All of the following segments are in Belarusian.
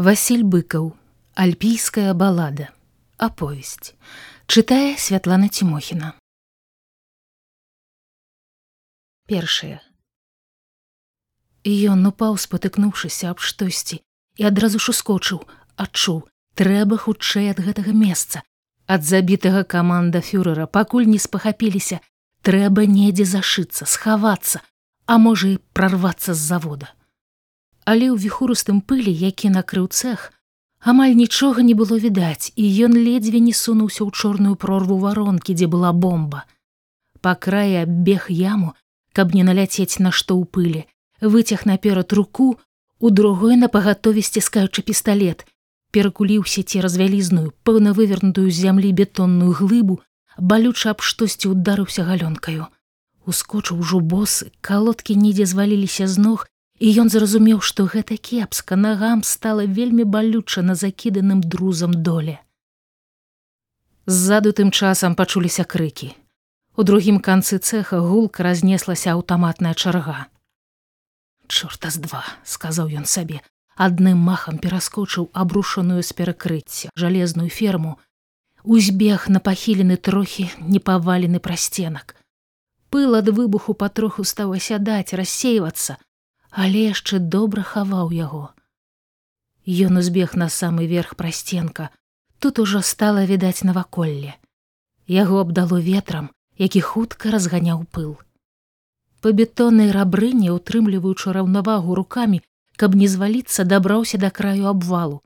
Васіль быкаў альпійская балада аповесць чытае святлана тимохіна першае ён упаў спатыкнуўшыся аб штосьці і адразу ж ускочыў адчуў трэба хутчэй ад гэтага месца. Ад забітага каманда фюрера пакуль не спахапіліся. Трэба недзе зашыцца схавацца а можа і прарвацца з завода але ў віхурустым пылі які накрыў цэх амаль нічога не было відаць і ён ледзьве не сунуўся ў чорную прорву варонкі дзе была бомба. Па краі аббег яму каб не наляцець на што ў пылі выцяг наперад руку у другой на пагатове сціскаючы пісталлет перакуліўся цераз вялізную пэўна вывернутую з зямлі бетонную глыбу балюча аб штосьці ударыўся галёнкаю. Ускочыў ужо босы калодкі нідзе зваліліся з ног і ён зразумеў, што гэта кепска нагам стала вельмі балюча на закіданым друзам доле. Ззаду тым часам пачуліся крыкі. У другім канцы цеха гулка разнеслася аўтаматная чарга. Чорта з два, сказаў ён сабе, адным махам пераскочыў абрушаную з перакрыцця жалезную ферму, узбег на пахілены трохі непавалены прасценак. Пыл ад выбуху патроху стаў асядаць, рассейвацца, але яшчэ добра хаваў яго. Ён узбег на самы верх прасценка, тут ужо стала відаць наваколле. Яго абдало ветрам, які хутка разганяў пыл. Па бетоннай рабрыне, утрымліваючы раўнавагу рукамі, каб не зваліцца, дабраўся да краю абвалу.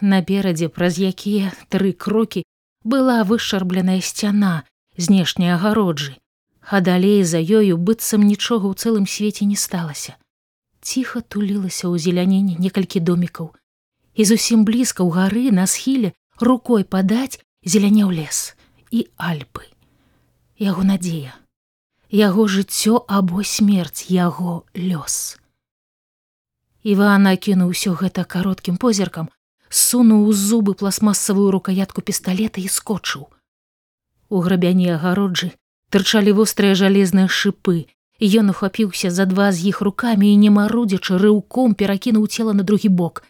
Наперадзе, праз якія тры крокі была вышарбленая сцяна знешняй агароджы, а далей за ёю быццам нічога ў цэлым свеце не сталася ціха тулілася ў зеляненні некалькі домікаў і зусім блізка ў гары на схіле рукой падаць зеляняў лес і альпы. Яго надзея. Яго жыццё або смерць яго лёс. Івана кінуў усё гэта кароткім позіркам сунуў у зубы пластмасавую рукоятку пісталета і скочыў. У грабяні агароджы тырчалі вострыя жалезныя шыпы Ён ухапіўся за два з іх рукамі і не марудзячы рыўком перакінуў цела на другі бок.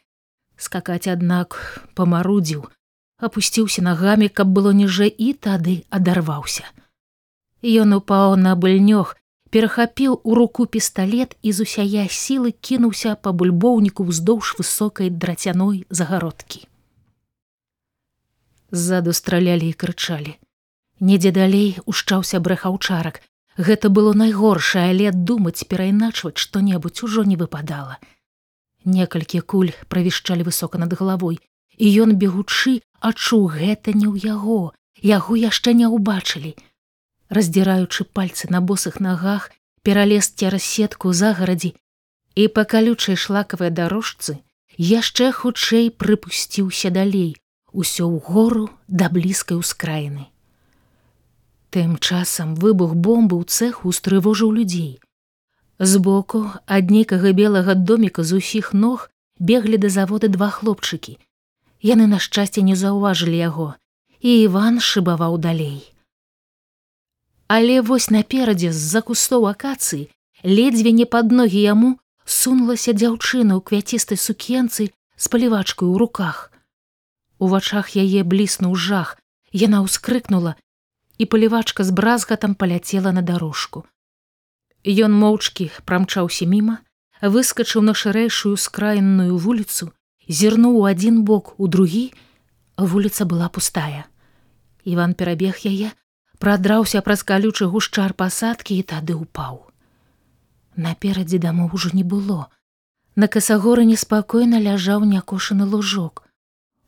Скакаць, аднак, памарудзіў, апусціўся нагамі, каб было ніжэй і тады адарваўся. Ён упаў на быльнёг, перахапіў у руку пісталлет і з усяя сілы кінуўся па бульбоўніку ўздоўж высокай драцяной загародкі. Ззаду стралялі і крычалі. Недзе далей ушчаўся брэхаўчарак, Гэта было найгоршае, але думаць перайначваць што-небудзь ужо не выпадала. Некалькі куль правішчалі высока над галавой, і ён бегучы адчуў гэта не ў яго, яго яшчэ не ўбачылі. Раздзіраючы пальцы на босых нагах, пералез цераз сетку загарадзі і па калючай шлакавай дарожцы яшчэ хутчэй прыпусціўся далей, усё ў гору да блізкай ускраіны. Тым часам выбух бомбы ў цэху устрывожыў людзей. Збоку ад нейкага белага доміка з усіх ног беглі да завода два хлопчыкі. Яны на шчасце не заўважылі яго, і Іван шыбаваў далей. Але вось наперадзе з-за кустоў акацыі ледзьве не пад ногі яму сунулася дзяўчына ў квяцістай сукенцы з палівачкой у руках. У вачах яе бліснуў жах, яна ўскрыкнула і палівачка з бразгатам паляцела на дарожку. Ён моўчкі прамчаўся міма, выскачыў на шырэйшую скраінную вуліцу, зірнуў у адзін бок у другі, вуліца была пустая. Іван перабег яе, прадраўся праз калючы гушчар пасадкі і тады ўпаў. Наперадзе дамоў ужо не было. На касагоры неспакойна ляжаў някошаны лужок.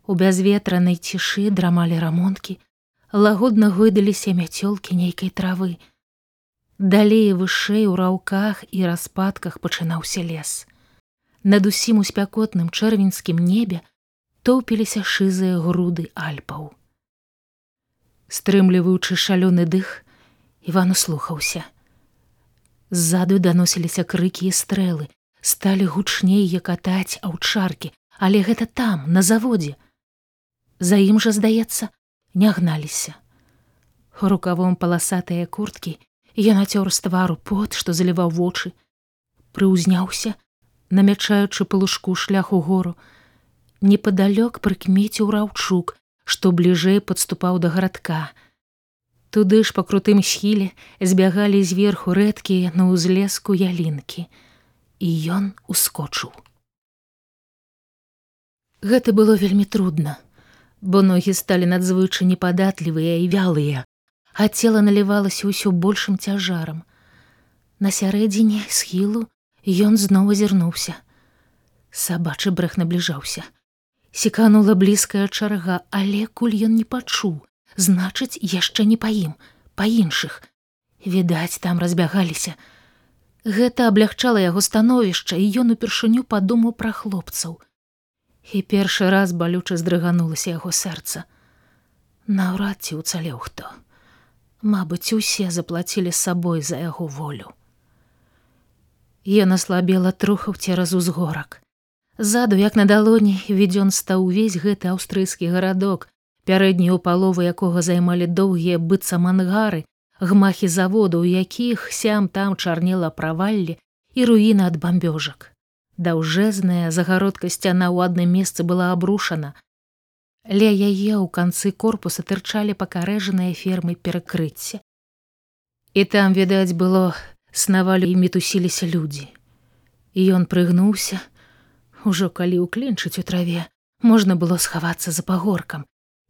У бязветранай цішы драмалі рамонткі, лагодна гойдаліся мяцёлкі нейкай травы. Далей вышэй у раўках і распадках пачынаўся лес. Над усім у спякотным чэрвеньскім небе тоўпіліся шызыя груды альпаў. Стрымліваючы шалёны дых, Іван услухаўся. Ззаду даносіліся крыкі і стрэлы, сталі гучней якатаць аўчаркі, але гэта там, на заводзе. За ім жа здаецца, не гналіся. Рукавом паласатыя курткі я нацёр з твару пот, што заліваў вочы, прыўзняўся, намячаючы палушку шлях у гору непадалёк прыкмеціў раўчук, што бліжэй падступаў да гарадка. Туды ж па крутым схіле збягалі зверху рэдкія на ўзлеску ялінкі, і ён ускочыў. Гэта было вельмі трудна, бо ногі сталі надзвычай непадатлівыя і вялыя, а цела налівалася ўсё большым цяжарам. На сярэдзіне схілу ён зноў азірнуўся. Сабачы брэх набліжаўся. Секанула блізкая чарга, але куль ён не пачуў, значыць, яшчэ не па ім, па іншых. Відаць, там разбягаліся. Гэта аблягчала яго становішча, і ён упершыню падумаў пра хлопцаў і першы раз балюча здрыганулася яго сэрца. Наўрад ці ўцалеў хто. Мабыць, усе заплацілі сабой за яго волю. Ён аслабела трухаў цераз узгорак. Ззаду, як на далоні, відзён стаў увесь гэты аўстрыйскі гарадок, пярэднюю палову якога займалі доўгія быццам ангары, гмахі заводу, у якіх сям там чарнела праваллі і руіна ад бамбёжак. Даўжэзная загародка сцяна ў адным месцы была абрушана. Ля яе ў канцы корпуса тырчалі пакарэжаныя фермы перакрыцця. І там, відаць, было снавалі і мітусіліся людзі. І ён прыгнуўся, ужо калі ўкленчыць у траве, можна было схавацца за пагоркам.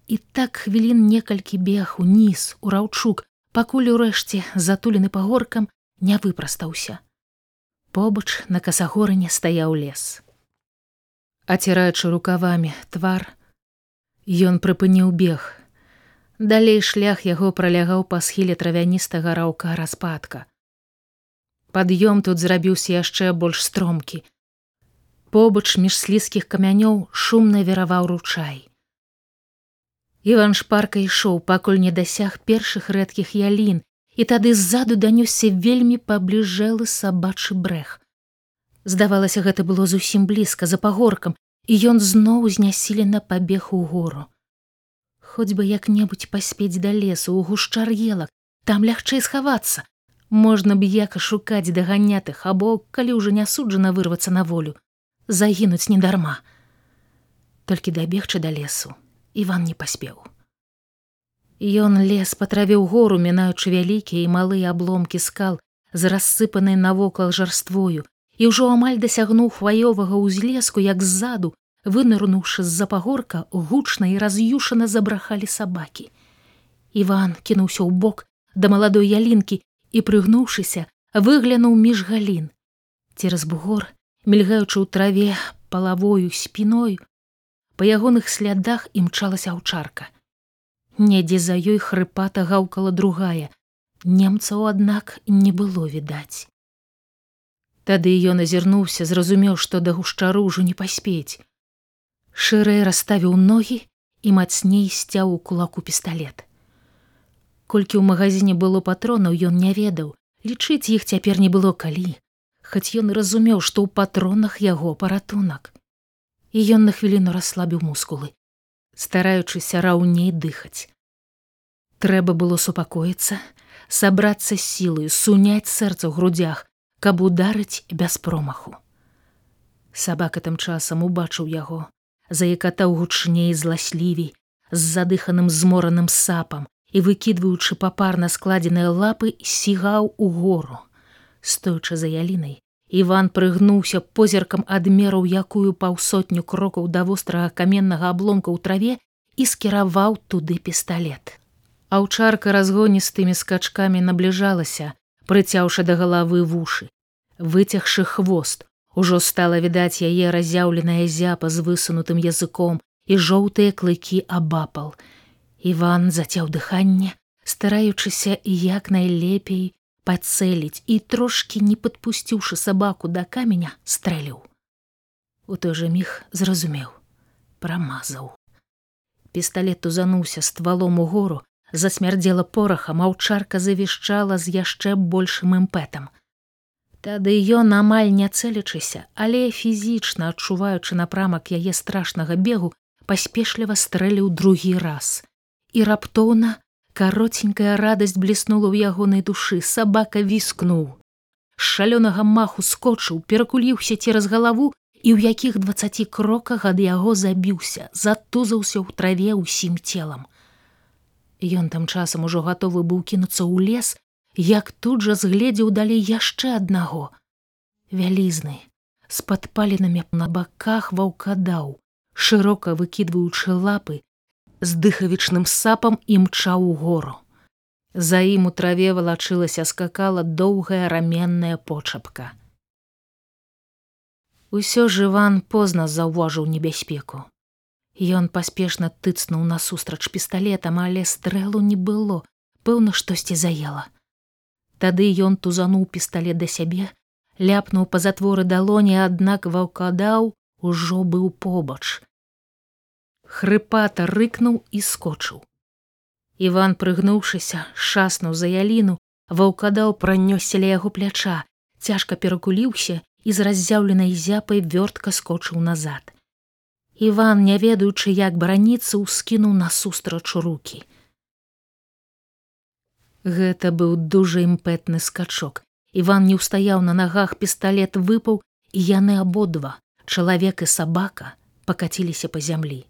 І так хвілін некалькі бег уніз у раўчук, пакуль урэшце затулены пагоркам не выпрастаўся побач на касагорыне стаяў лес. Аціраючы рукавамі твар, ён прыпыніў бег. Далей шлях яго пралягаў па схіле травяністага раўка распадка. Пад'ём тут зрабіўся яшчэ больш стромкі. Побач між слізкіх камянёў шумна вераваў ручай. Іван шпарка ішоў, пакуль не дасяг першых рэдкіх ялін, і тады ззаду данёсся вельмі пабліжэлы сабачы брэх. Здавалася, гэта было зусім блізка за пагоркам, і ён зноў знясілена пабег у гору. Хоць бы як-небудзь паспець да лесу у гушчар елак, там лягчэй схавацца. Можна б яка шукаць даганятых або, калі ўжо не суджана вырвацца на волю, загінуць недарма. Толькі дабегчы да лесу, Іван не паспеў. Ён лес патравіў гору, мінаючы вялікія і малыя абломкі скал з рассыпанай навокал жарствою і ўжо амаль дасягнуў хваёвага ўзлеску, як ззаду, вынырнуўшы з-за пагорка, гучна і раз'юшана забрахалі сабакі. Іван кінуўся ў бок да маладой ялінкі і, прыгнуўшыся, выглянуў між галін. Цераз бугор, мільгаючы ў траве палавою спіною, па ягоных слядах імчалася аўчарка недзе за ёй хрыпата гаўкала другая. Немцаў аднак не было відаць. Тады ён азірнуўся зразумеў што да гушчару ўжо не паспець. Шырэй расставіў ногі і мацней сцяў у кулаку пісталлет колькі ў магазине было патронаў ён не ведаў. Лічыць іх цяпер не было калі хоць ён разумеў што ў патронах яго паратунак і ён на хвіліну расслабіў мускулы стараючыся раўней дыхаць. Трэба было супакоіцца, сабрацца сілы, суняць сэрца ў грудях, каб ударыць без промаху. Сабака тым часам убачыў яго, заякатаў гучней зласлівей, з задыханым змораным сапам і выкідваючы папарна складзеныя лапы сігаў у гору. Стоючы за ялінай, Іван прыгнуўся позіркам адмераў якую паўсотню крокаў да вострага каменнага абломка ў траве і скіраваў туды пісталлет. Аўчарка разгоністымі скачкамі набліжалася, прыцяўшы да галавы вушы. Выцягшы хвост, ужо стала відаць яе разяўленая зяпа з высунутым языком і жоўтыя клыкі абапал. Іван зацяў дыханне, стараючыся як найлепей, пацэліць і трошкі не падпусціўшы сабаку да каменя стрэліў. У той жа міг зразумеў, прамазаў. Пісталет узануўся ствалом у гору, засмярдзела порахам, маўчарка завішчала з яшчэ большым імпэтам. Тады ён амаль не цэлячыся, але фізічна адчуваючы напрамак яе страшнага бегу, паспешліва стрэліў другі раз. І раптоўна каротенькая радасць бліснула ў ягонай душы сабака віскнуў шалёнага маху скочыў перакуліўся цераз галаву і ў якіх двацаці кроках ад яго забіўся, затузаўся ў траве ўсім целам. Ён там часам ужо гатовы быў кінуцца ў лес, як тут жа згледзеў далей яшчэ аднаго. Вялізны, з падпаленымі на баках ваўкадаў, шырока выкідваючы лапы, з дыхавічным сапам імчаў у гору. За ім у траве валачылася скакала доўгая раменная почапка. Усё ж Іван позна заўважыў небяспеку. Ён паспешна тыцнуў насустрач пісталетам, але стрэлу не было, пэўна штосьці заела. Тады ён тузануў пісталет да сябе, ляпнуў па затворы далоні, аднак ваўкадаў ужо быў побач. Хрыпата рыкнуў і скочыў. Іван, прыгнуўшыся, шаснуў за яліну, ваўкадаў пранёсся ля яго пляча, цяжка перакуліўся і з раззяўленай зяпай вёртка скочыў назад. Іван, не ведаючы, як бараніцца, ускінуў насустрач руки. Гэта быў дужа імпэтны скачок. Іван не ўстаяў на нагах пісталет выпаў, і яны абодва, чалавек і сабака, пакаціліся па зямлі.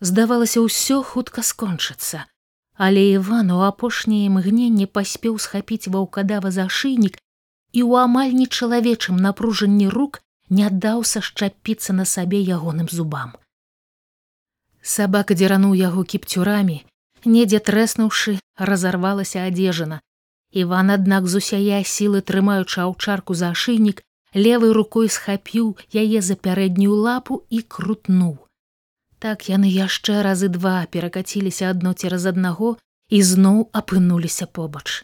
Здавалася, ўсё хутка скончыцца, але Іван у апошняе імгненне паспеў схапіць ваўкадава за шыйнік і ў амаль нечалавечым напружанні рук не даў сашчапіцца на сабе ягоным зубам. Сабака дзерануў яго кіпцюрамі, недзе трэснуўшы, разарвалася адзежана. Іван, аднак з усяя сілы трымаючы аўчарку за шыйнік, левой рукой схапіў яе за пярэднюю лапу і крутнуў. Так яны яшчэ разы два перакаціліся адно цераз аднаго і зноў апынуліся побач.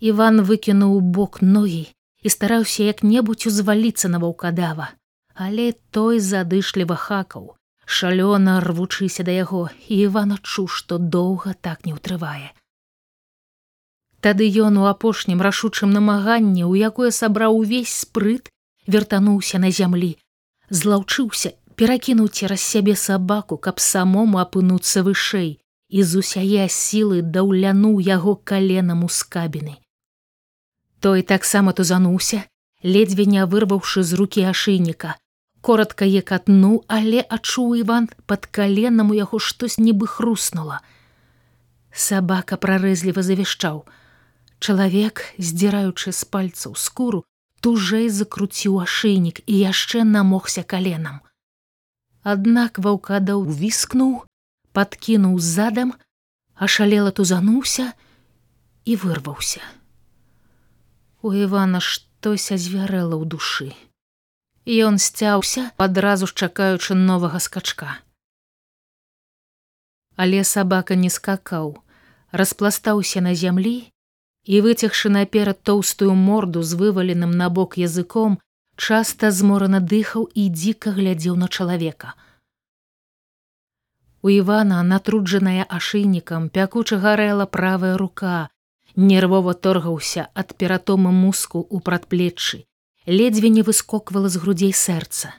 Іван выкінуў бок ногі і стараўся як-небудзь узваліцца на ваўкадава, але той задышліва хакаў, шалёна рвучыся да яго, і Іван адчуў, што доўга так не ўтрывае. Тады ён у апошнім рашучым намаганні, у якое сабраў увесь спрыт, вяртануўся на зямлі, злаўчыўся перакінуў цераз сябе сабаку, каб самому апынуцца вышэй і з усяе сілы даўлянуў яго каленам у скабіны. Той таксама тузануўся, ледзьве не вырваўшы з рукі ашыйніка, коротко екатнуў, але адчуў Іван пад каленам у яго штось нібы хруснула. Сабака прарэзліва завішчаў. Чалавек, здзіраючы з пальцаў скуру, тужэй закруціў ашыйнік і яшчэ намогся каленам. Аднак ваўкадаў віскнуў, падкінуў задам, ашалела тузануўся і вырваўся. У Івана штось азвярэла ў душы. Ён сцяўся, адразу ж чакаючы новага скачка. Але сабака не скакаў, распластаўся на зямлі і, выцягшы наперад тоўстую морду з вываленым на бок языком, часта зморана дыхаў і дзіка глядзеў на чалавека. У Івана, натруджаная ашыйнікам, пякуча гарэла правая рука, нервова торгаўся ад ператома муску ў прадплеччы, ледзьве не выскоквала з грудзей сэрца.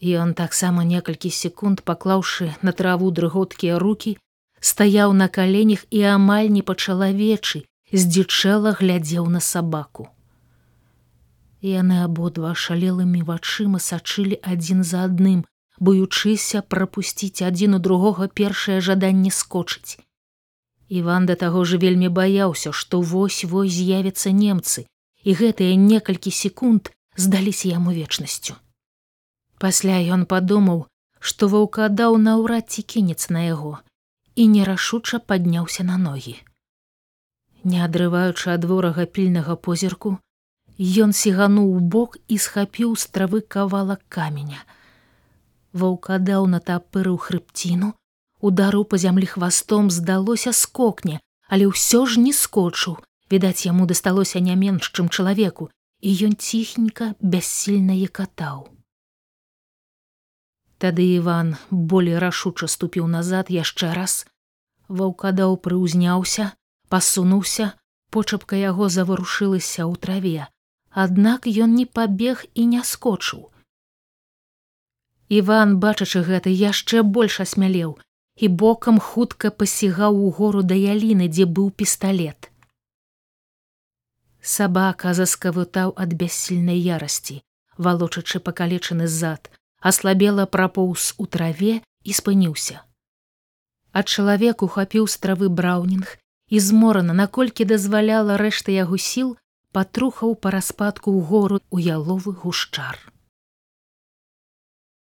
Ён таксама некалькі секунд паклаўшы на траву дрыготкія руки, стаяў на каленях і амаль не па-чалавечы, здзічэла глядзеў на сабаку. Яны абодва шалелымі вачыма сачылі адзін за адным, боючыся прапусціць адзін у другога першае жаданне скочыць. Іван да таго ж вельмі баяўся, што вось-вось з'явяцца немцы, і гэтыя некалькі секунд здаліся яму вечнасцю. Пасля ён падумаў, што ваўка даў наўрад ці кінец на яго і нерашуча падняўся на ногі. Не адрываючы ад ворага пільнага позірку, Ён сігануў у бок і схапіў з травы кавалак каменя. Ваўкадаў на тапырыў хрыбціну, удару па зямлі хвастом здалося скокне, але ўсё ж не скочыў, відаць, яму дасталося не менш, чым чалавеку, і ён ціхенька бяссільна катаў. Тады Іван болей рашуча ступіў назад яшчэ раз. Ваўкадаў прыўзняўся, пасунуўся, почапка яго заварушылася ў траве, аднак ён не пабег і не скочыў. Іван, бачачы гэта яшчэ больш асмялеў і бокам хутка пасігаў у гору да яліны, дзе быў пісталет. Сабака заскавытаў ад бяссільнай ярасці, валочачы пакалечаны зад, аслабела прапоўз у траве і спыніўся. А чалавек ухапіў з травы браўнінг і зморана, наколькі дазваляла рэшта яго сіл, патрухаў па распадку ў гору ў яловы гушчар.